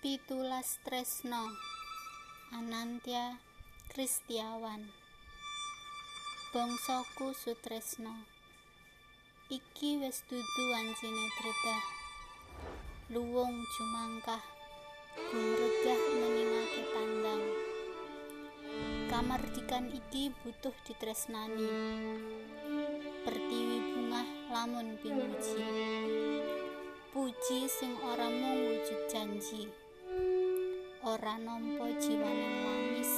Pitulas Tresno Anantya Kristiawan. Bangsaku Sutresno Iki wis dudu wancine dredah Luwung jumangkah Gumregah meningake tandang. Kamardikan iki butuh ditresnani. Pertiwi bunga lamun pimuji. Puji sing ora mung wujud janji ora nampa jiwaning lamis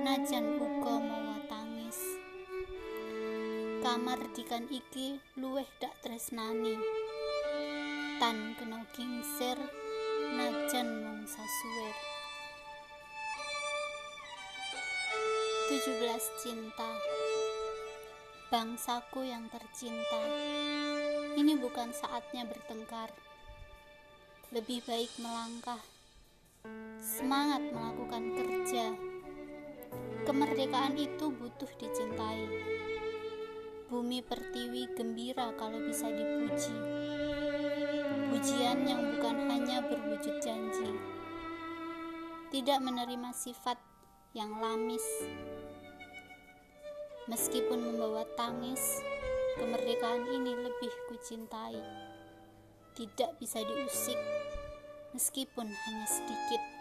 najan uga mawa tangis. Kamardikan iki luwih dak tresnani. Tan kena kingsir najan mung sasuwir. 17 cinta. Bangsaku yang tercinta. Ini bukan saatnya bertengkar. Lebih baik melangkah. Semangat melakukan kerja. Kemerdekaan itu butuh dicintai. Bumi pertiwi gembira kalau bisa dipuji. Pujian yang bukan hanya berwujud janji. Tidak menerima sifat yang lamis. Meskipun membawa tangis, Kemerdekaan ini lebih kucintai. Tidak bisa diusik, meskipun hanya sedikit.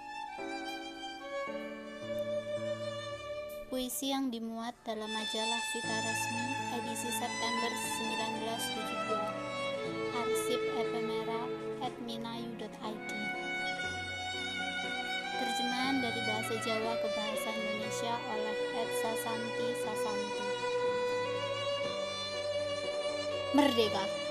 Puisi yang dimuat dalam majalah Vita Resmi edisi September 1972. Arsip efemera at minayu.id Terjemahan dari bahasa Jawa ke bahasa Indonesia oleh Ed Sasanti Sasanti. Merdeka!